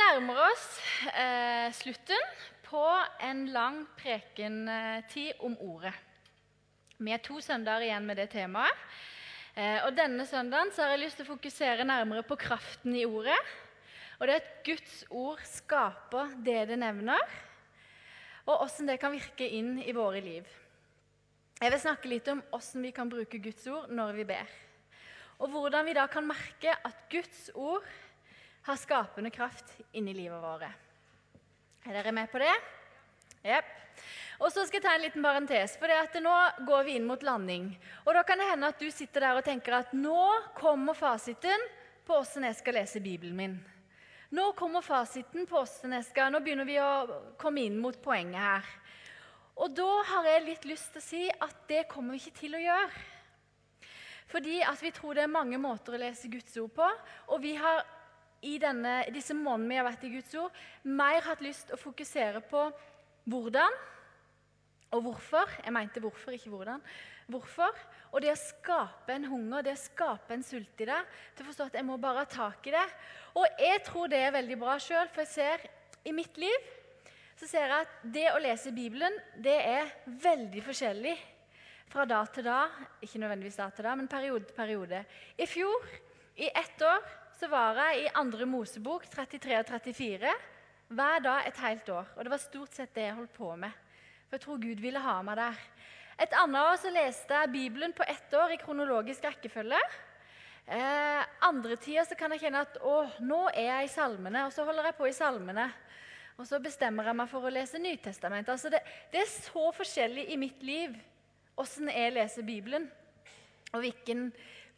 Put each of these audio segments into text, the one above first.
nærmer oss eh, slutten på en lang prekentid om ordet. Vi er to søndager igjen med det temaet. Eh, og Denne søndagen så har jeg lyst til å fokusere nærmere på kraften i ordet. Og det er at Guds ord skaper det det nevner, og hvordan det kan virke inn i våre liv. Jeg vil snakke litt om hvordan vi kan bruke Guds ord når vi ber. Og hvordan vi da kan merke at Guds ord har skapende kraft inni livet våre. Er dere med på det? Jepp. Og så skal jeg ta en liten parentes, for nå går vi inn mot landing. Og Da kan det hende at du sitter der og tenker at nå kommer fasiten på hvordan jeg skal lese Bibelen min. Nå kommer fasiten på hvordan jeg skal Nå begynner vi å komme inn mot poenget her. Og da har jeg litt lyst til å si at det kommer vi ikke til å gjøre. Fordi at vi tror det er mange måter å lese Guds ord på. Og vi har i denne, disse månedene vi har vært i Guds ord, mer hatt lyst til å fokusere på hvordan og hvorfor. Jeg mente hvorfor, ikke hvordan. Hvorfor? Og det å skape en hunger, det å skape en sult i det, til å forstå at jeg må bare ha tak i det. Og jeg tror det er veldig bra sjøl, for jeg ser i mitt liv så ser jeg at det å lese Bibelen, det er veldig forskjellig fra da til da. Ikke nødvendigvis da til da, men periode til periode. I fjor, i ett år, var jeg i andre Mosebok 33 og 34 hver dag et helt år. Og det var stort sett det jeg holdt på med. For jeg tror Gud ville ha meg der. Et annet år så leste jeg Bibelen på ett år i kronologisk rekkefølge. Eh, andre tider så kan jeg kjenne at å, nå er jeg i salmene, og så holder jeg på i salmene. Og så bestemmer jeg meg for å lese Nytestamentet. Altså det, det er så forskjellig i mitt liv åssen jeg leser Bibelen, og hvilken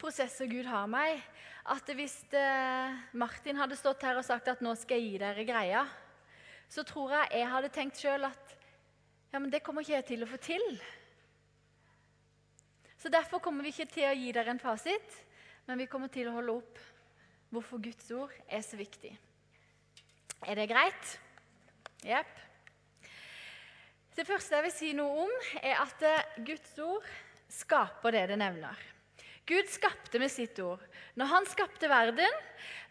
prosesser Gud har meg at hvis eh, Martin hadde stått her og sagt at 'nå skal jeg gi dere greia', så tror jeg jeg hadde tenkt sjøl at ja, men det kommer ikke jeg til å få til. Så Derfor kommer vi ikke til å gi dere en fasit, men vi kommer til å holde opp hvorfor Guds ord er så viktig. Er det greit? Jepp. Det første jeg vil si noe om, er at eh, Guds ord skaper det det nevner. Gud skapte med sitt ord. Når han skapte verden,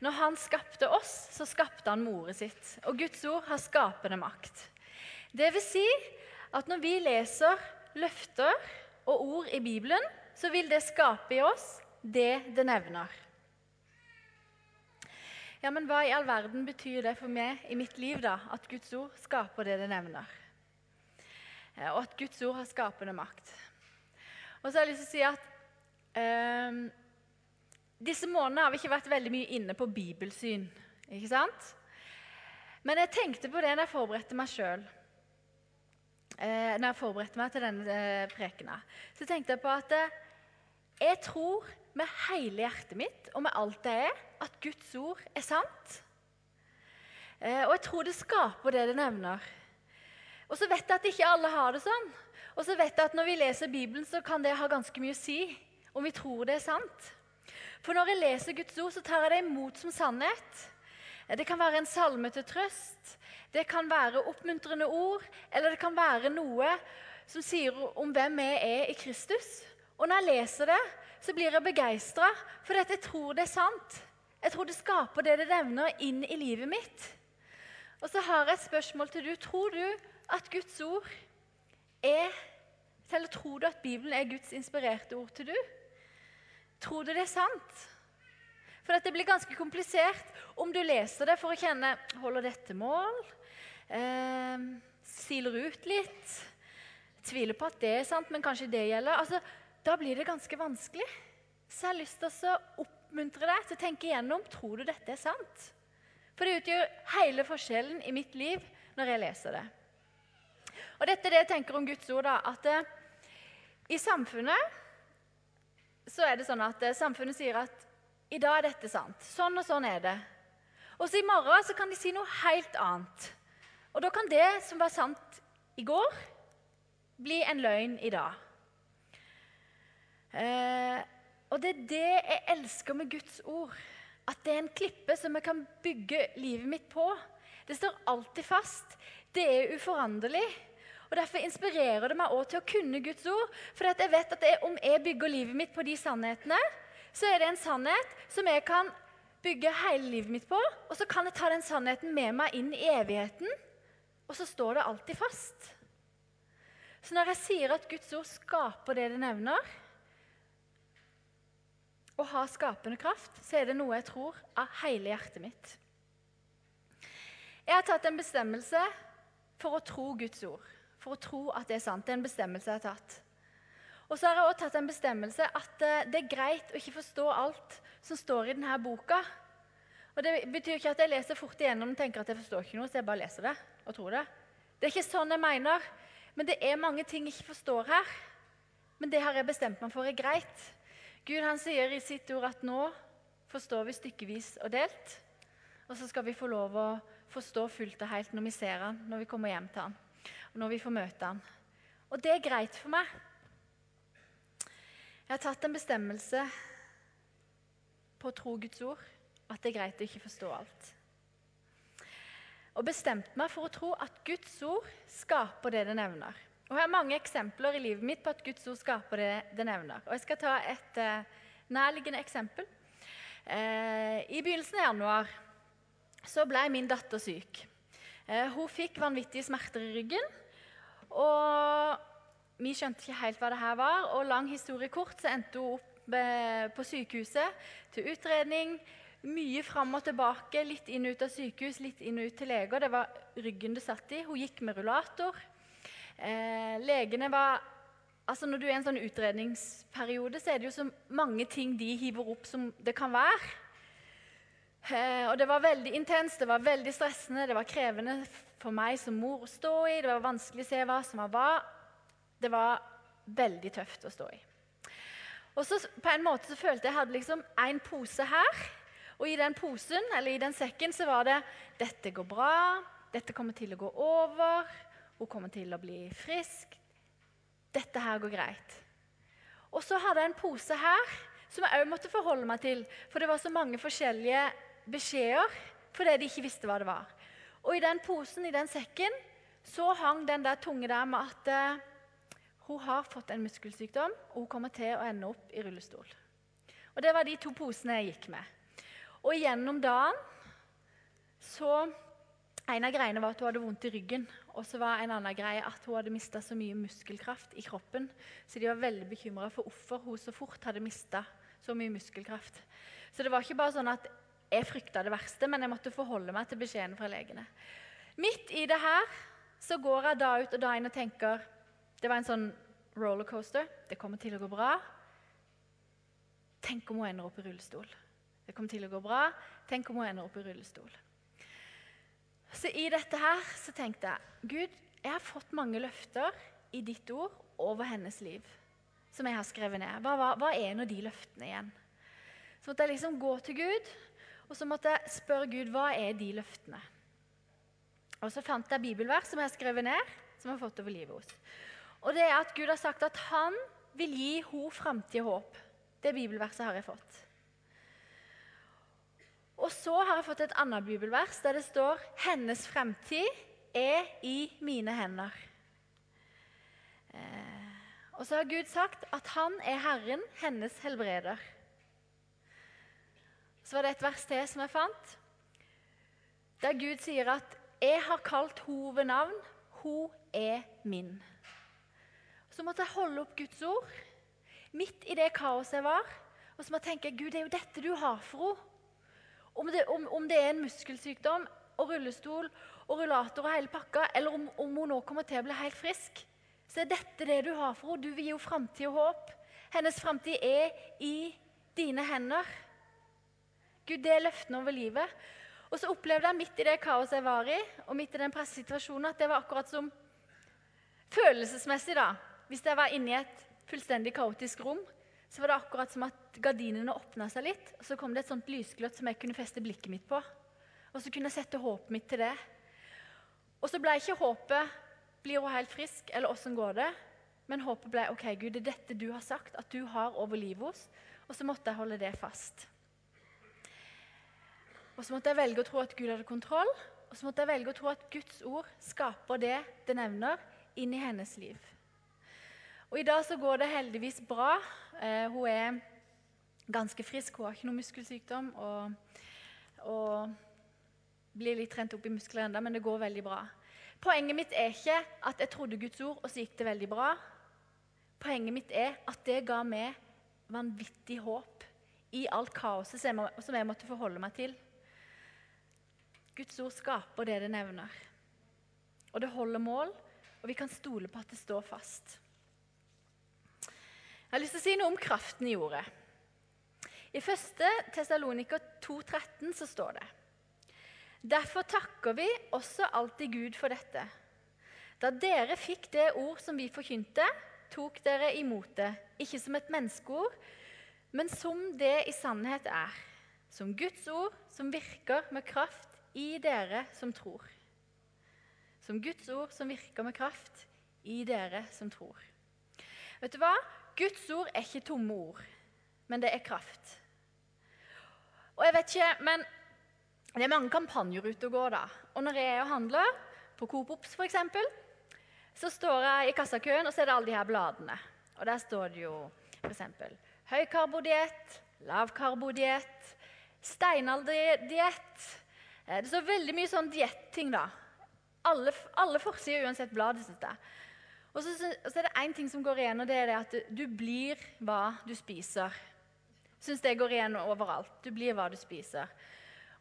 når han skapte oss, så skapte han moren sitt. Og Guds ord har skapende makt. Det vil si at når vi leser løfter og ord i Bibelen, så vil det skape i oss det det nevner. Ja, men Hva i all verden betyr det for meg i mitt liv, da, at Guds ord skaper det det nevner? Og at Guds ord har skapende makt. Og så har jeg lyst til å si at Um, disse månedene har vi ikke vært veldig mye inne på bibelsyn. ikke sant? Men jeg tenkte på det når jeg forberedte meg sjøl. Eh, når jeg forberedte meg til denne eh, prekena. Så tenkte jeg på at eh, jeg tror med hele hjertet mitt og med alt det er, at Guds ord er sant. Eh, og jeg tror det skaper det det nevner. Og så vet jeg at ikke alle har det sånn. Og så vet jeg at når vi leser Bibelen, så kan det ha ganske mye å si om vi tror det er sant. For når jeg leser Guds ord, så tar jeg det imot som sannhet. Det kan være en salme til trøst, det kan være oppmuntrende ord, eller det kan være noe som sier om hvem vi er i Kristus. Og når jeg leser det, så blir jeg begeistra, for jeg tror det er sant. Jeg tror det skaper det det nevner, inn i livet mitt. Og så har jeg et spørsmål til du. Tror du at Guds ord er Eller tror du at Bibelen er Guds inspirerte ord til du? Tror du det er sant? For det blir ganske komplisert om du leser det for å kjenne Holder dette mål? Eh, siler ut litt? Tviler på at det er sant, men kanskje det gjelder? Altså, da blir det ganske vanskelig. Så jeg har lyst til å oppmuntre deg til å tenke igjennom tror du dette er sant. For det utgjør hele forskjellen i mitt liv når jeg leser det. Og dette er det jeg tenker om Guds ord. da, at eh, I samfunnet så er det sånn at eh, samfunnet sier at i dag er dette sant. Sånn og sånn er det. Og så i morgen så kan de si noe helt annet. Og da kan det som var sant i går, bli en løgn i dag. Eh, og det er det jeg elsker med Guds ord. At det er en klippe som jeg kan bygge livet mitt på. Det står alltid fast. Det er uforanderlig. Og Derfor inspirerer det meg også til å kunne Guds ord. For jeg vet at jeg, om jeg bygger livet mitt på de sannhetene, så er det en sannhet som jeg kan bygge hele livet mitt på. Og så kan jeg ta den sannheten med meg inn i evigheten, og så står det alltid fast. Så når jeg sier at Guds ord skaper det det nevner, og har skapende kraft, så er det noe jeg tror av hele hjertet mitt. Jeg har tatt en bestemmelse for å tro Guds ord. For å tro at det er sant. Det er en bestemmelse jeg har tatt. Og så har jeg også tatt en bestemmelse at eh, det er greit å ikke forstå alt som står i denne boka. Og Det betyr ikke at jeg leser fort igjennom og tenker at jeg forstår ikke noe, så jeg bare leser det og tror det. Det er ikke sånn jeg mener. Men det er mange ting jeg ikke forstår her. Men det har jeg bestemt meg for er greit. Gud han sier i sitt ord at nå forstår vi stykkevis og delt. Og så skal vi få lov å forstå fullt og helt når vi ser han, når vi kommer hjem til han, når vi får møte han. Og det er greit for meg. Jeg har tatt en bestemmelse på å tro Guds ord, at det er greit å ikke forstå alt. Og bestemt meg for å tro at Guds ord skaper det det nevner. Og Jeg har mange eksempler i livet mitt på at Guds ord skaper det det nevner. Og Jeg skal ta et uh, nærliggende eksempel. Uh, I begynnelsen av januar så ble min datter syk. Uh, hun fikk vanvittige smerter i ryggen. Og vi skjønte ikke helt hva det her var. Og lang historie kort så endte hun opp på sykehuset til utredning. Mye fram og tilbake, litt inn og ut av sykehus, litt inn og ut til leger. Det var ryggen det satt i. Hun gikk med rullator. Eh, legene var Altså Når du er i en sånn utredningsperiode, så er det jo så mange ting de hiver opp som det kan være. Eh, og Det var veldig intenst, det var veldig stressende, det var krevende for meg som mor å stå i. Det var vanskelig å se hva som var hva. Det var veldig tøft å stå i. Og så på en måte så følte jeg jeg hadde liksom en pose her. Og i den posen, eller i den sekken så var det 'Dette går bra. Dette kommer til å gå over.' Hun kommer til å bli frisk. Dette her går greit. Og så hadde jeg en pose her som jeg òg måtte forholde meg til. For det var så mange forskjellige beskjeder fordi de ikke visste hva det var. Og i den posen, i den sekken, så hang den der tunge der med at uh, hun har fått en muskelsykdom, og hun kommer til å ende opp i rullestol. Og Det var de to posene jeg gikk med. Og gjennom dagen så En av greiene var at hun hadde vondt i ryggen. Og så var en annen greie at hun hadde mista så mye muskelkraft i kroppen. Så de var veldig bekymra for hvorfor hun så fort hadde mista så mye muskelkraft. Så det var ikke bare sånn at jeg frykta det verste, men jeg måtte forholde meg til beskjeden fra legene. Midt i det her så går jeg da ut og da inn og tenker Det var en sånn rollercoaster. Det kommer til å gå bra. Tenk om hun ender opp i rullestol. Det kommer til å gå bra. Tenk om hun ender opp i rullestol. Så i dette her så tenkte jeg Gud, jeg har fått mange løfter i ditt ord over hennes liv. Som jeg har skrevet ned. Hva, hva, hva er nå de løftene igjen? Så måtte jeg liksom gå til Gud, og så måtte jeg spørre Gud hva er de løftene. Og så fant jeg bibelvers som jeg har skrevet ned, som jeg har fått over livet hos. Og det er at Gud har sagt at han vil gi henne framtid og håp. Det bibelverset har jeg fått. Og så har jeg fått et annet bibelvers der det står 'Hennes fremtid er i mine hender'. Eh, og så har Gud sagt at han er Herren, hennes helbreder. Så var det et vers til som jeg fant, der Gud sier at 'Jeg har kalt henne ved navn. Hun er min'. Så måtte jeg holde opp Guds ord midt i det kaoset jeg var. Og så måtte jeg tenke Gud, det er jo dette du har for henne. Om om, om det, er en muskelsykdom og rullestol og rullator og hele pakka, eller om, om, hun nå kommer til å bli helt frisk, så er dette det du har for henne. Du vil gi henne framtid og håp. Hennes framtid er i dine hender. Gud, det er løftene over livet. Og så opplevde jeg midt i det kaoset jeg var i, og midt i den pressesituasjonen, at det var akkurat som følelsesmessig, da. Hvis jeg var inne i et fullstendig kaotisk rom, så var det akkurat som at gardinene åpna seg litt. og Så kom det et sånt lysgløtt som jeg kunne feste blikket mitt på. Og så kunne jeg sette håpet mitt til det. Og så ble ikke håpet 'Blir hun helt frisk?' eller 'Åssen går det?' Men håpet ble 'OK, Gud, det er dette du har sagt at du har over livet hos.' Og så måtte jeg holde det fast. Og så måtte jeg velge å tro at Gud hadde kontroll, og så måtte jeg velge å tro at Guds ord skaper det det nevner, inn i hennes liv. Og I dag så går det heldigvis bra. Eh, hun er ganske frisk, hun har ikke noe muskelsykdom. og og blir litt trent opp i muskler enda, men det går veldig bra. Poenget mitt er ikke at jeg trodde Guds ord, og så gikk det veldig bra. Poenget mitt er at det ga meg vanvittig håp i alt kaoset som jeg måtte forholde meg til. Guds ord skaper det det nevner. Og det holder mål, og vi kan stole på at det står fast. Jeg har lyst til å si noe om kraften i ordet. I 1. Tessaloniker 2,13 så står det Derfor takker vi også alltid Gud for dette. Da dere fikk det ord som vi forkynte, tok dere imot det, ikke som et menneskeord, men som det i sannhet er. Som Guds ord som virker med kraft i dere som tror. Som Guds ord som virker med kraft i dere som tror. Vet du hva? Guds ord er ikke tomme ord, men det er kraft. Og jeg vet ikke, men det er mange kampanjer ute og går, da. Og når jeg er og handler, på Coop Ops f.eks., så står jeg i kassakøen, og så er det alle de her bladene. Og der står det jo f.eks. høykarbodiett, lavkarbodiett, steinalderdiett. Eh, det står veldig mye sånn dietting, da. Alle, alle forsider uansett bladet. Og så, så, er det én ting som går igjen, og det er det at du blir hva du spiser. Syns det går igjen overalt. Du blir hva du spiser.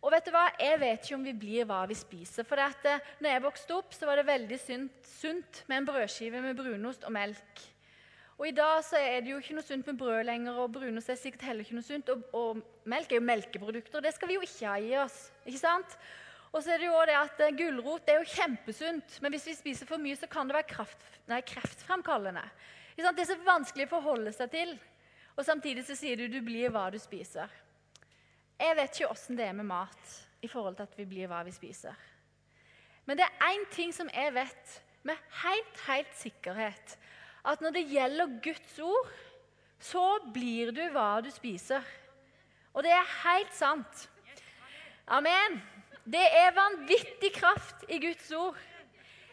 Og vet du hva? Jeg vet ikke om vi blir hva vi spiser. For at, eh, når jeg vokste opp, så var det veldig sunt med en brødskive med brunost og melk. Og I dag så er det jo ikke noe sunt med brød lenger, og brunost er sikkert heller ikke noe sunt. Og, og melk er jo melkeprodukter, og det skal vi jo ikke ha i oss. ikke sant? Og så er det jo det at uh, Gulrot er jo kjempesunt, men hvis vi spiser for mye, så kan det være kraft, nei, kreftfremkallende. Det er så vanskelig å forholde seg til. Og samtidig så sier du du blir hva du spiser. Jeg vet ikke åssen det er med mat i forhold til at vi blir hva vi spiser. Men det er én ting som jeg vet med helt, helt sikkerhet. At når det gjelder Guds ord, så blir du hva du spiser. Og det er helt sant. Amen. Det er vanvittig kraft i Guds ord.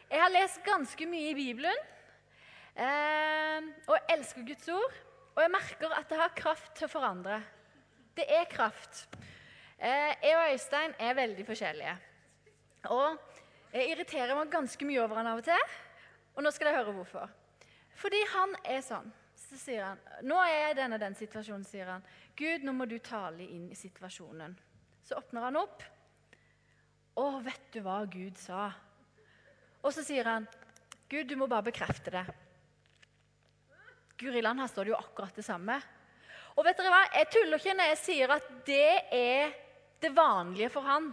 Jeg har lest ganske mye i Bibelen eh, og elsker Guds ord. Og jeg merker at det har kraft til å forandre. Det er kraft. Eh, jeg og Øystein er veldig forskjellige. Og jeg irriterer meg ganske mye over han av og til. Og nå skal dere høre hvorfor. Fordi han er sånn. Så sier han Nå er jeg i denne den situasjonen, sier han. Gud, nå må du tale inn i situasjonen. Så åpner han opp. Å, vet du hva Gud sa? Og så sier han, Gud, du må bare bekrefte det. Guri land, her står det jo akkurat det samme. Og vet dere hva? Jeg tuller ikke når jeg sier at det er det vanlige for han.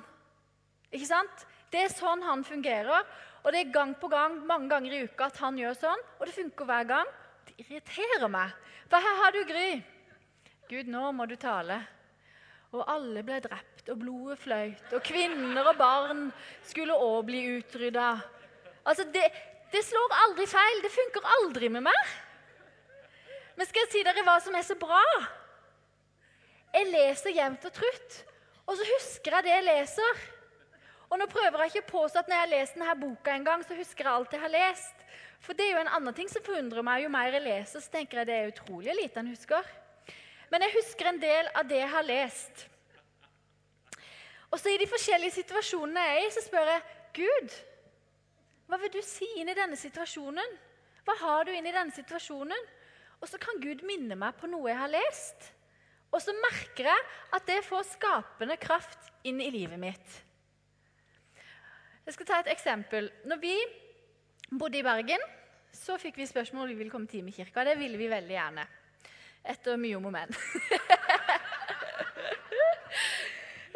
Ikke sant? Det er sånn han fungerer. Og det er gang på gang, mange ganger i uka at han gjør sånn. Og det funker hver gang. Det irriterer meg. For her har du Gry. Gud, nå må du tale. Og alle ble drept, og blodet fløyt, og kvinner og barn skulle òg bli utrydda. Altså, det, det slår aldri feil. Det funker aldri med meg. Men skal jeg si dere hva som er så bra? Jeg leser jevnt og trutt, og så husker jeg det jeg leser. Og nå prøver jeg ikke å påstå at når jeg har lest denne boka en gang, så husker jeg alt jeg har lest. For det er jo en annen ting som forundrer meg. Jo mer jeg leser, så tenker jeg det er utrolig lite en husker. Men jeg husker en del av det jeg har lest. Og så i de forskjellige situasjonene jeg er i, så spør jeg Gud, hva vil du si inn i denne situasjonen? Hva har du inn i denne situasjonen? Og så kan Gud minne meg på noe jeg har lest. Og så merker jeg at det får skapende kraft inn i livet mitt. Jeg skal ta et eksempel. Når vi bodde i Bergen, så fikk vi spørsmål om vi ville komme til Timekirka. Det ville vi veldig gjerne. Etter mye om og men.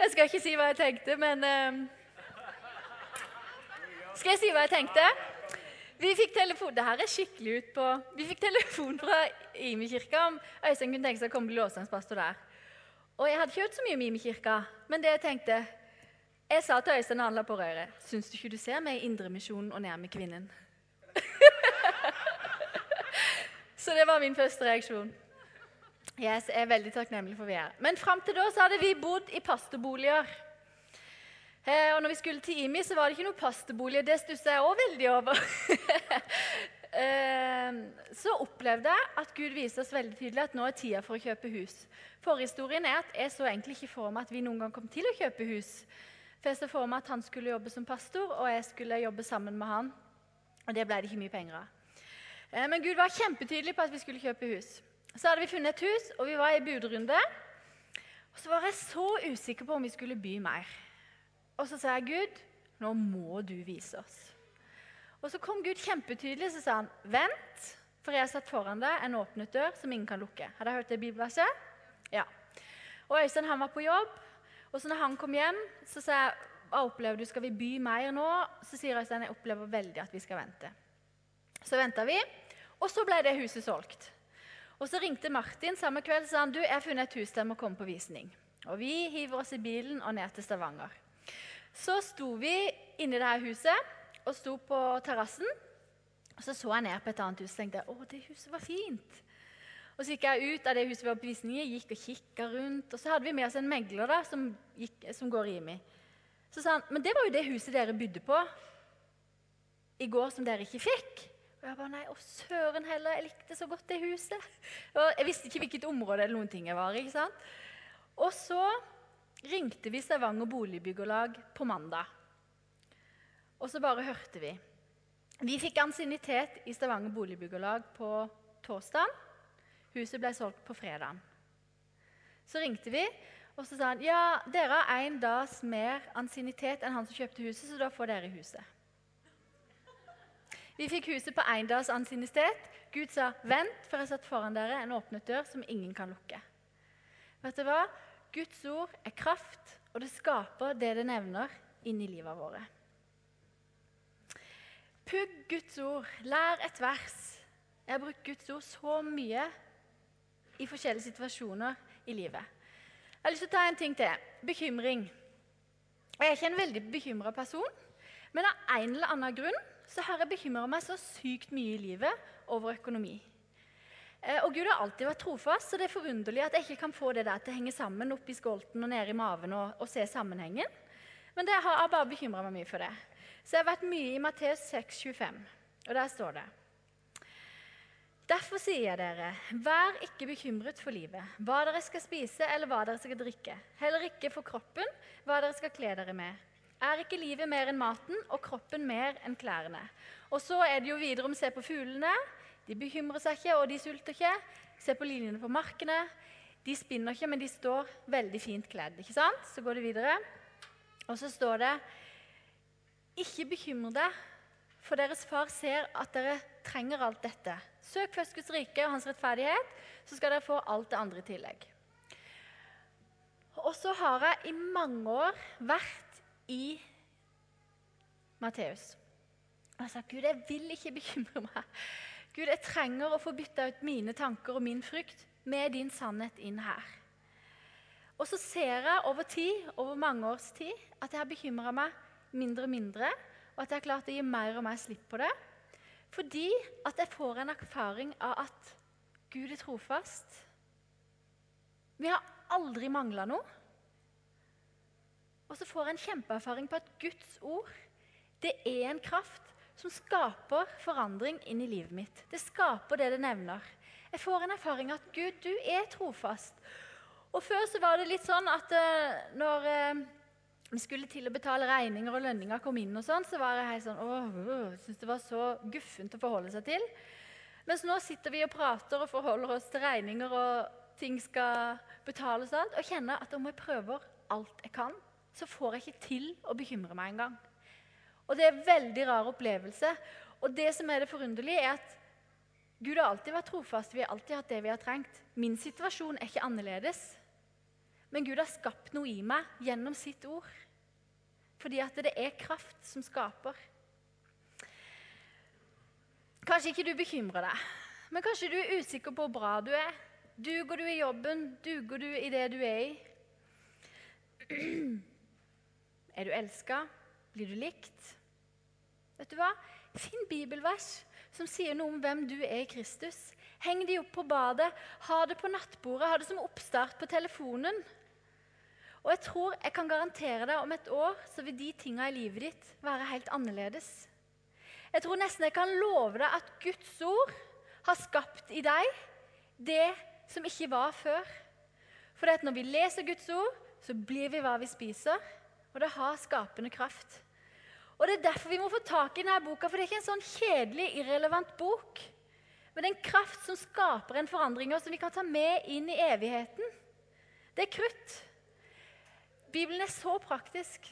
jeg skal ikke si hva jeg tenkte, men uh, Skal jeg si hva jeg tenkte? Vi fikk telefon det her er skikkelig ut på, vi fikk telefon fra Imi-kirka om Øystein kunne tenke seg å komme og bli låsangspastor der. Og Jeg hadde ikke hørt så mye om Imi-kirka, men det jeg tenkte Jeg sa til Øystein han la på røret Syns du ikke du ser meg i Indremisjonen og nærme kvinnen? så det var min første reaksjon. Yes, jeg er veldig takknemlig for vi er Men fram til da så hadde vi bodd i pastorboliger. Eh, og når vi skulle til IMI, så var det ikke noe pastobolig. Det stusser jeg òg veldig over. eh, så opplevde jeg at Gud viste oss veldig tydelig at nå er tida for å kjøpe hus. Forhistorien er at jeg så egentlig ikke for meg at vi noen gang kom til å kjøpe hus. For jeg så for meg at han skulle jobbe som pastor, og jeg skulle jobbe sammen med han. Og det ble det ikke mye penger av. Eh, men Gud var kjempetydelig på at vi skulle kjøpe hus. Så hadde vi funnet et hus, og vi var i budrunde. Og så var jeg så usikker på om vi skulle by mer. Og så sa jeg, Gud, nå må du vise oss. Og så kom Gud kjempetydelig så sa han, vent, for jeg har satt foran deg en åpnet dør som ingen kan lukke. Hadde jeg hørt det i bibelverset? Ja. Og Øystein han var på jobb, og så når han kom hjem, så sa jeg hva opplever du, skal vi by mer nå? Så sier Øystein jeg opplever veldig at vi skal vente. Så venta vi, og så ble det huset solgt. Og Så ringte Martin samme kveld og sa han, du, jeg har funnet et hus der må komme på visning. Og Vi hiver oss i bilen og ned til Stavanger. Så sto vi inne i dette huset og sto på terrassen. Så så jeg ned på et annet hus og tenkte å, det huset var fint. Og Så gikk jeg ut av det huset vi var på visning i, gikk og kikka rundt. Og så hadde vi med oss en megler da, som, gikk, som går i meg. Så sa han men det var jo det huset dere bydde på i går, som dere ikke fikk. Og jeg bare nei, å søren heller, jeg likte så godt det huset. Og jeg visste ikke hvilket område eller noen ting jeg var i. ikke sant? Og så ringte vi Stavanger Boligbyggelag på mandag. Og så bare hørte vi. Vi fikk ansiennitet i Stavanger Boligbyggelag på torsdag. Huset ble solgt på fredag. Så ringte vi, og så sa han ja, dere har én dags mer ansiennitet enn han som kjøpte huset, så da får dere huset. Vi fikk huset på én dags ansiennitet. Gud sa, 'Vent, for jeg har satt foran dere en åpnet dør som ingen kan lukke'. Vet du hva? Guds ord er kraft, og det skaper det det nevner, inn i livet våre. Pugg Guds ord. Lær et vers. Jeg har brukt Guds ord så mye i forskjellige situasjoner i livet. Jeg har lyst til å ta en ting til. Bekymring. Jeg er ikke en veldig bekymra person, men av en eller annen grunn så har jeg bekymra meg så sykt mye i livet over økonomi. Eh, og Gud har alltid vært trofast, så det er forunderlig at jeg ikke kan få det der til å henge sammen oppi skolten og nede i maven og, og se sammenhengen. Men det har jeg bare bekymra meg mye for det. Så jeg har vært mye i Matteus 6,25, og der står det Derfor sier jeg dere, vær ikke bekymret for livet, hva dere skal spise eller hva dere skal drikke. Heller ikke for kroppen, hva dere skal kle dere med. Er ikke livet mer enn maten og kroppen mer enn klærne? Og så er det jo videre om se på fuglene. De bekymrer seg ikke, og de sulter ikke. Se på linjene på markene. De spinner ikke, men de står veldig fint kledd. ikke sant? Så går det videre. Og så står det Ikke bekymre deg, for deres far ser at dere trenger alt dette. Søk først Guds rike og hans rettferdighet, så skal dere få alt det andre i tillegg. Og så har jeg i mange år vært i Matteus. Og jeg sa, 'Gud, jeg vil ikke bekymre meg.' Gud, jeg trenger å få bytta ut mine tanker og min frykt med din sannhet inn her. Og så ser jeg over tid, over mange års tid, at jeg har bekymra meg mindre og mindre, og at jeg har klart å gi mer og mer slipp på det. Fordi at jeg får en erfaring av at Gud er trofast. Vi har aldri mangla noe. Og så får jeg en kjempeerfaring på at Guds ord det er en kraft som skaper forandring inn i livet mitt. Det skaper det det nevner. Jeg får en erfaring at Gud, du er trofast. Og Før så var det litt sånn at uh, når uh, vi skulle til å betale regninger og lønninger kom inn, og sånn, så var jeg helt sånn, åh, uh, synes det var så guffent å forholde seg til. Mens nå sitter vi og prater og forholder oss til regninger og ting skal betales og alt, og kjenner at om jeg prøver alt jeg kan, så får jeg ikke til å bekymre meg engang. Og det er en veldig rar opplevelse. Og det som er det forunderlige, er at Gud har alltid vært trofast. Vi har alltid hatt det vi har trengt. Min situasjon er ikke annerledes. Men Gud har skapt noe i meg gjennom sitt ord. Fordi at det er kraft som skaper. Kanskje ikke du bekymrer deg, men kanskje du er usikker på hvor bra du er. Duger du i jobben? Duger du i det du er i? Er du elska? Blir du likt? Vet du hva? Finn bibelvers som sier noe om hvem du er i Kristus. Heng de opp på badet, ha det på nattbordet, ha det som oppstart på telefonen. Og jeg tror jeg kan garantere deg om et år så vil de tinga i livet ditt være helt annerledes. Jeg tror nesten jeg kan love deg at Guds ord har skapt i deg det som ikke var før. For når vi leser Guds ord, så blir vi hva vi spiser, og det har skapende kraft. Og Det er derfor vi må få tak i denne boka, for det er ikke en sånn kjedelig, irrelevant bok. Men en kraft som skaper en forandring, og som vi kan ta med inn i evigheten. Det er krutt. Bibelen er så praktisk.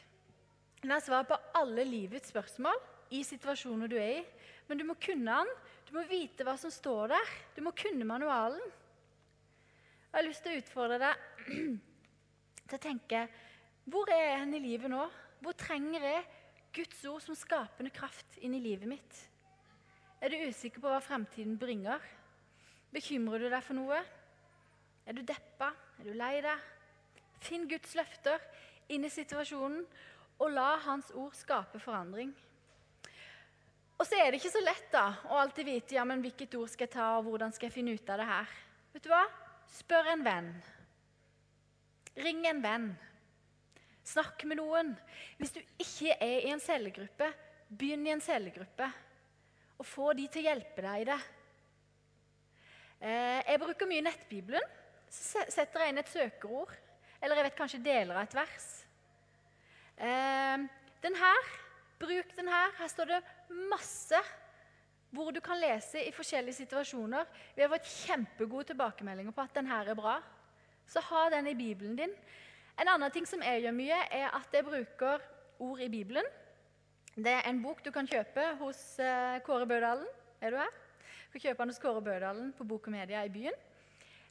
Den har svar på alle livets spørsmål i situasjoner du er i. Men du må kunne den. Du må vite hva som står der. Du må kunne manualen. Jeg har lyst til å utfordre deg til å tenke hvor er jeg i livet nå? Hvor trenger jeg Guds ord som skapende kraft inn i livet mitt? Er du usikker på hva fremtiden bringer? Bekymrer du deg for noe? Er du deppa? Er du lei deg? Finn Guds løfter inn i situasjonen, og la Hans ord skape forandring. Og så er det ikke så lett da, å alltid vite ja, men hvilket ord skal jeg ta, og hvordan skal jeg finne ut av det her. Vet du hva? Spør en venn. Ring en venn. Snakk med noen. Hvis du ikke er i en cellegruppe, begynn i en cellegruppe. Og få de til å hjelpe deg i det. Eh, jeg bruker mye Nettbibelen. Så setter jeg inn et søkeord eller jeg vet kanskje deler av et vers. Eh, den her, Bruk den her. Her står det masse hvor du kan lese i forskjellige situasjoner. Vi har fått kjempegode tilbakemeldinger på at den her er bra. Så ha den i Bibelen din. En annen ting som jeg gjør mye, er at jeg bruker ord i Bibelen. Det er en bok du kan kjøpe hos eh, Kåre Bødalen. Er du her? Du kan kjøpe den hos Kåre Bødalen på Bok og Media i byen.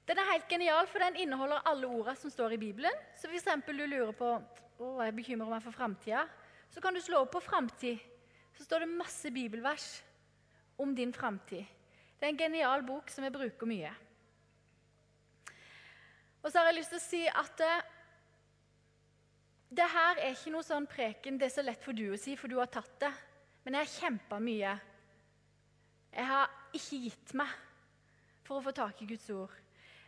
Den er helt genial, for den inneholder alle ordene som står i Bibelen. Så hvis du lurer på å, jeg bekymrer meg for framtida, så kan du slå opp på 'framtid'. Så står det masse bibelvers om din framtid. Det er en genial bok som jeg bruker mye. Og så har jeg lyst til å si at uh, det her er ikke noe sånn preken det er så lett for du å si, for du har tatt det. Men jeg har kjempa mye. Jeg har ikke gitt meg for å få tak i Guds ord.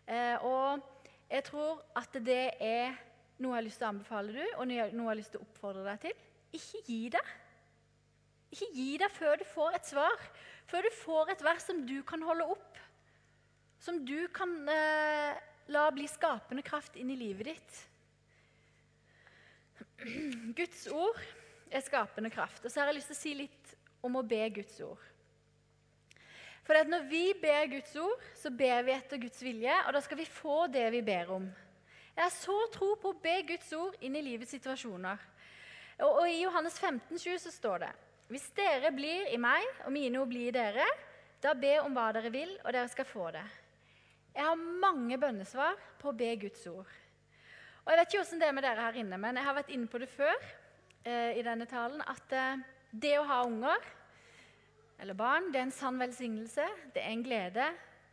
Eh, og jeg tror at det er noe jeg har lyst til å anbefale deg, og noe jeg har lyst til å oppfordre deg til. Ikke gi deg. Ikke gi deg før du får et svar, før du får et vers som du kan holde opp. Som du kan eh, la bli skapende kraft inn i livet ditt. Guds ord er skapende kraft. Og så har jeg lyst til å si litt om å be Guds ord. For når vi ber Guds ord, så ber vi etter Guds vilje, og da skal vi få det vi ber om. Jeg har så tro på å be Guds ord inn i livets situasjoner. Og, og I Johannes 15, 20 så står det Hvis dere blir i meg, og mine ord blir i dere, da be om hva dere vil, og dere skal få det. Jeg har mange bønnesvar på å be Guds ord. Og Jeg vet ikke hvordan det er med dere her inne, men jeg har vært inne på det før eh, i denne talen, at eh, det å ha unger eller barn, det er en sann velsignelse. Det er en glede.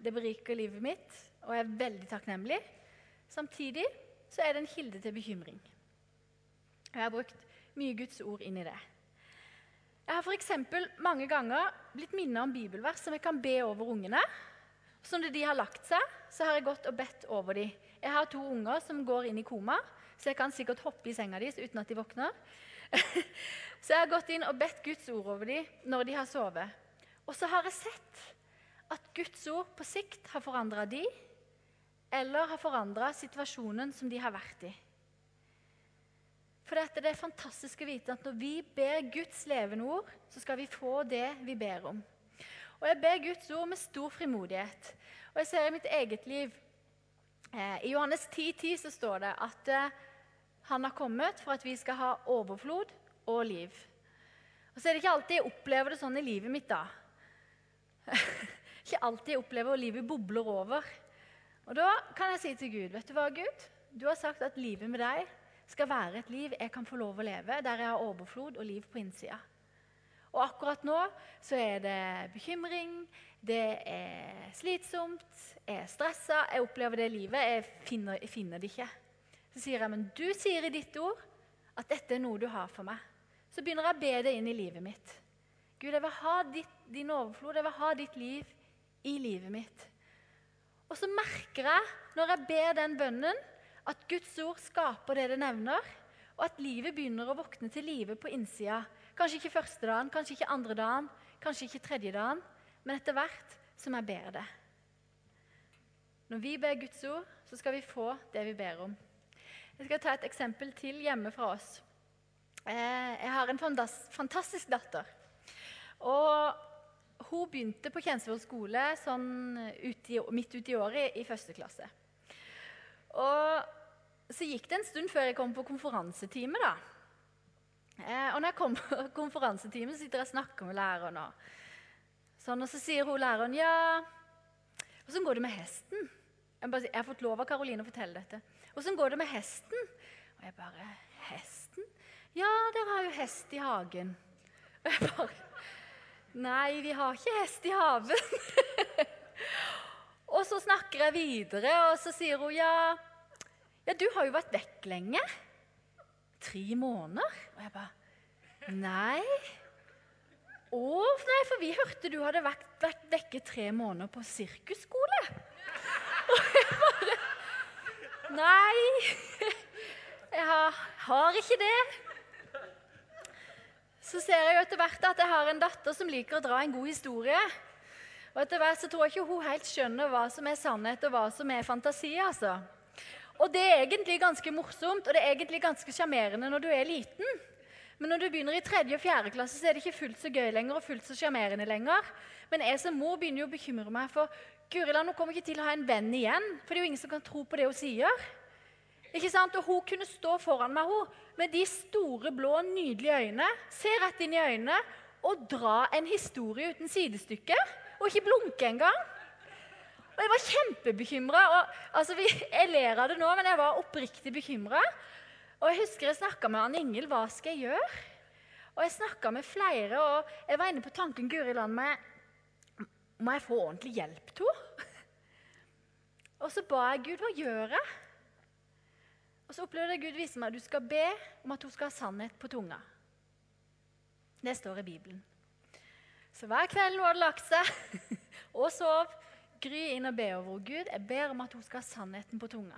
Det beriker livet mitt, og jeg er veldig takknemlig. Samtidig så er det en kilde til bekymring. Jeg har brukt mye Guds ord inn i det. Jeg har f.eks. mange ganger blitt minnet om bibelvers som jeg kan be over ungene. Så når de har lagt seg, så har jeg gått og bedt over dem. Jeg har to unger som går inn i koma, så jeg kan sikkert hoppe i senga deres uten at de våkner. Så jeg har gått inn og bedt Guds ord over dem når de har sovet. Og så har jeg sett at Guds ord på sikt har forandra de, eller har forandra situasjonen som de har vært i. For det er fantastisk å vite at når vi ber Guds levende ord, så skal vi få det vi ber om. Og jeg ber Guds ord med stor frimodighet. Og jeg ser i mitt eget liv eh, I Johannes 10,10 10 så står det at eh, han har kommet for at vi skal ha overflod og liv. Og så er det ikke alltid jeg opplever det sånn i livet mitt, da. ikke alltid jeg opplever at livet bobler over. Og da kan jeg si til Gud, vet du hva, Gud? Du har sagt at livet med deg skal være et liv jeg kan få lov å leve, der jeg har overflod og liv på innsida. Og akkurat nå så er det bekymring, det er slitsomt, jeg er stressa, jeg opplever det livet. Jeg finner, jeg finner det ikke. Så sier jeg, men du sier i ditt ord at dette er noe du har for meg. Så begynner jeg å be det inn i livet mitt. Gud, jeg vil ha ditt, din overflod, jeg vil ha ditt liv i livet mitt. Og så merker jeg, når jeg ber den bønnen, At Guds ord skaper det det nevner, og at livet begynner å våkne til live på innsida. Kanskje ikke første dagen, kanskje ikke andre dagen, kanskje ikke tredje dagen, men etter hvert som jeg ber det. Når vi ber Guds ord, så skal vi få det vi ber om. Jeg skal ta et eksempel til hjemme fra oss. Eh, jeg har en fantastisk datter. Og hun begynte på Kjensvoll skole sånn ut i, midt uti året i første klasse. Og så gikk det en stund før jeg kom på konferansetime. da. Eh, og når jeg kom på konferansetime, sitter jeg og snakker med læreren. Og, sånn, og så sier hun læreren ja, åssen går det med hesten? Jeg, bare, jeg har fått lov av Karoline å fortelle dette. Åssen går det med hesten? Og jeg bare Hesten? Ja, dere har jo hest i hagen. Og jeg bare Nei, vi har ikke hest i haven. og så snakker jeg videre, og så sier hun ja, ja, du har jo vært vekk lenge. Tre måneder. Og jeg bare Nei. Å, nei, for vi hørte du hadde vært, vært vekke tre måneder på sirkusskole. Og jeg bare Nei, jeg har, har ikke det. Så ser jeg jo etter hvert at jeg har en datter som liker å dra en god historie. Og etter hvert så tror jeg ikke hun helt skjønner hva som er sannhet, og hva som er fantasi. altså. Og det er egentlig ganske morsomt, og det er egentlig ganske sjarmerende når du er liten. Men når du begynner i tredje og fjerde klasse, så er det ikke fullt så gøy lenger og fullt så sjarmerende lenger. Men jeg som mor begynner jo å bekymre meg for Guriland hun kommer ikke til å ha en venn igjen. For det er jo ingen som kan tro på det hun sier. Ikke sant? Og Hun kunne stå foran meg hun, med de store, blå, nydelige øynene, se rett inn i øynene og dra en historie uten sidestykke. Og ikke blunke engang. Og Jeg var kjempebekymra. Altså, jeg ler av det nå, men jeg var oppriktig bekymra. Og jeg husker jeg snakka med Ann Ingel. Hva skal jeg gjøre? Og jeg snakka med flere, og jeg var inne på tanken Guri Land med må jeg få ordentlig hjelp til henne? Og så ba jeg Gud, hva gjør jeg? Og så opplevde jeg Gud vise meg at du skal be om at hun skal ha sannhet på tunga. Det står i Bibelen. Så hver kveld hun hadde lagt seg og sov, Gry inn og be over Gud. Jeg ber om at hun skal ha sannheten på tunga.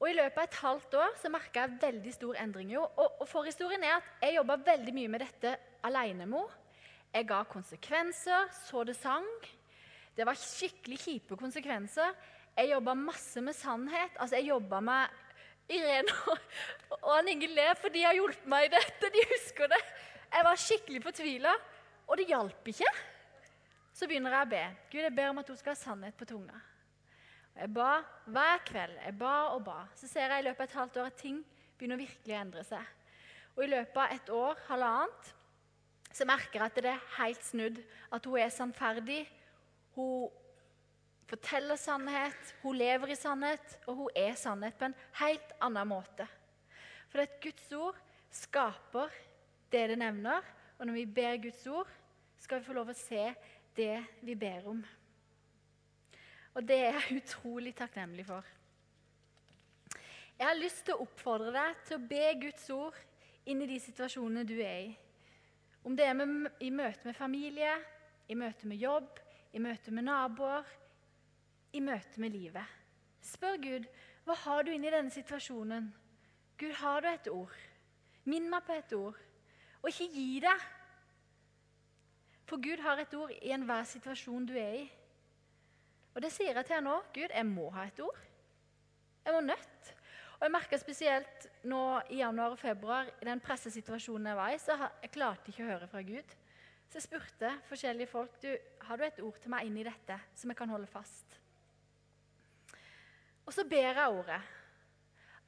Og I løpet av et halvt år så merka jeg veldig stor endring. Og, og Forhistorien er at jeg jobba veldig mye med dette alene med henne. Jeg ga konsekvenser, så det sang. Det var skikkelig kjipe konsekvenser. Jeg jobba masse med sannhet. Altså, jeg jobba med Irene og, og Inge Le, for de har hjulpet meg i dette. De husker det. Jeg var skikkelig fortvila, og det hjalp ikke. Så begynner jeg å be. Gud, jeg ber om at hun skal ha sannhet på tunga. Og jeg ba hver kveld. Jeg ba og ba. Så ser jeg i løpet av et halvt år at ting begynner virkelig å endre seg. Og i løpet av et år, halvannet, så merker jeg at det er helt snudd. At hun er sannferdig. Hun forteller sannhet, hun lever i sannhet, og hun er sannhet på en helt annen måte. For at Guds ord skaper det det nevner, og når vi ber Guds ord, skal vi få lov å se det vi ber om. Og det er jeg utrolig takknemlig for. Jeg har lyst til å oppfordre deg til å be Guds ord inn i de situasjonene du er i. Om det er med, i møte med familie, i møte med jobb, i møte med naboer, i møte med livet. Spør Gud hva har du inni denne situasjonen. Gud, har du et ord? Minn meg på et ord. Og ikke gi deg. For Gud har et ord i enhver situasjon du er i. Og det sier jeg til deg nå. Gud, jeg må ha et ord. Jeg må nødt. Og Jeg merka spesielt nå i januar og februar, i den pressesituasjonen jeg var i, så jeg klarte ikke å høre fra Gud. Så jeg spurte forskjellige folk du, har du et ord til meg inn i dette som jeg kan holde fast. Og så ber jeg ordet.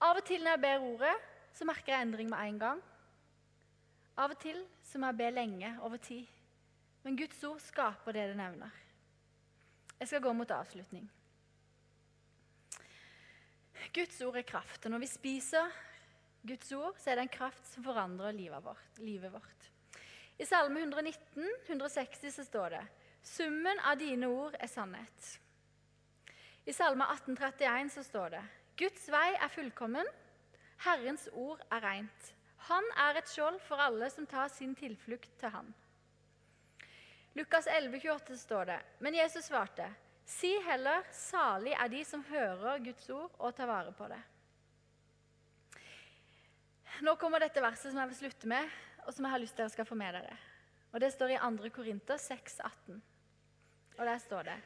Av og til når jeg ber ordet, så merker jeg endring med en gang. Av og til så må jeg be lenge, over tid. Men Guds ord skaper det det nevner. Jeg skal gå mot avslutning. Guds ord er kraft. Og når vi spiser Guds ord, så er det en kraft som forandrer livet vårt. Livet vårt. I Salme 119, 160 så står det Summen av dine ord er sannhet. I Salme 1831 så står det Guds vei er fullkommen, Herrens ord er rent. Han er et skjold for alle som tar sin tilflukt til Han. Lukas 11, 28 står det Men Jesus svarte, Si heller 'salig er de som hører Guds ord og tar vare på det'. Nå kommer dette verset som jeg vil slutte med, og som jeg har lyst til dere skal få med dere. Og Det står i 2. Korinter 6, 18. Og der står det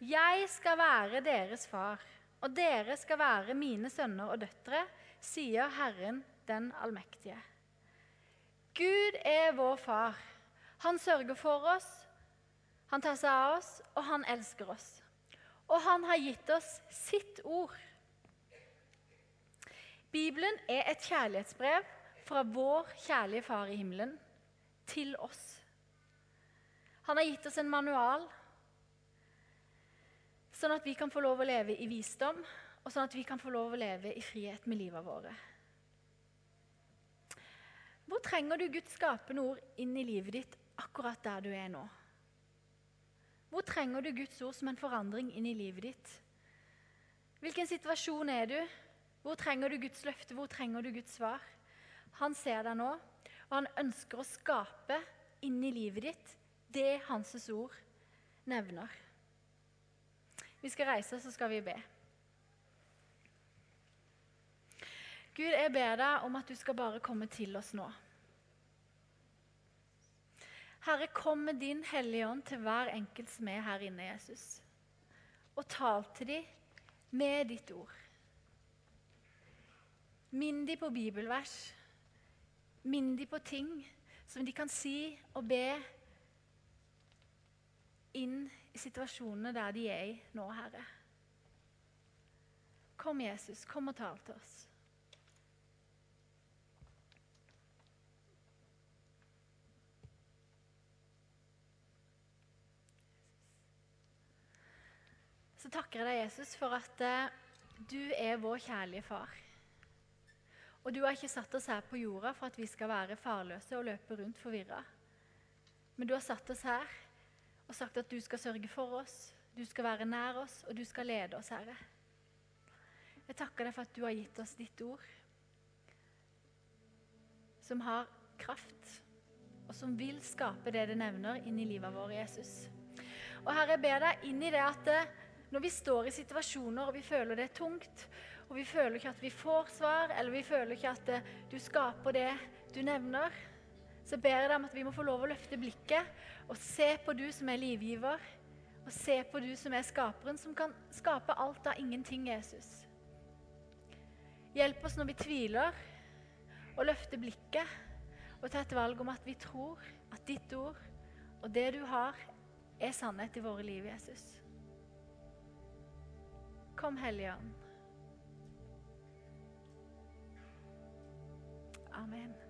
Jeg skal være deres far, og dere skal være mine sønner og døtre, sier Herren den allmektige. Gud er vår far. Han sørger for oss, han tar seg av oss, og han elsker oss. Og han har gitt oss sitt ord. Bibelen er et kjærlighetsbrev fra vår kjærlige Far i himmelen til oss. Han har gitt oss en manual, sånn at vi kan få lov å leve i visdom, og sånn at vi kan få lov å leve i frihet med livet våre. Hvor trenger du Guds skapende ord inn i livet ditt akkurat der du er nå? Hvor trenger du Guds ord som en forandring inn i livet ditt? Hvilken situasjon er du? Hvor trenger du Guds løfte? Hvor trenger du Guds svar? Han ser deg nå, og han ønsker å skape inn i livet ditt det hans ord nevner. Vi skal reise, så skal vi be. Gud, jeg ber deg om at du skal bare komme til oss nå. Herre, kom med din Hellige Ånd til hver enkelt som er her inne, Jesus. Og tal til dem med ditt ord. Minn dem på bibelvers. Minn dem på ting som de kan si og be inn i situasjonene der de er i nå, Herre. Kom, Jesus. Kom og tal til oss. Takker jeg deg, Jesus, for at eh, du er vår kjærlige far. Og du har ikke satt oss her på jorda for at vi skal være farløse og løpe rundt forvirra. Men du har satt oss her og sagt at du skal sørge for oss, du skal være nær oss, og du skal lede oss, Herre. Jeg takker deg for at du har gitt oss ditt ord, som har kraft, og som vil skape det det nevner inn i livet vårt, Jesus. Og Herre, jeg ber deg inn i det at eh, når vi står i situasjoner og vi føler det er tungt, og vi føler ikke at vi får svar, eller vi føler ikke at eh, du skaper det du nevner, så ber jeg deg om at vi må få lov å løfte blikket og se på du som er livgiver, og se på du som er skaperen, som kan skape alt av ingenting, Jesus. Hjelp oss når vi tviler, og løfte blikket og ta et valg om at vi tror at ditt ord og det du har, er sannhet i våre liv, Jesus. Kom, Hellige Ånd. Amen.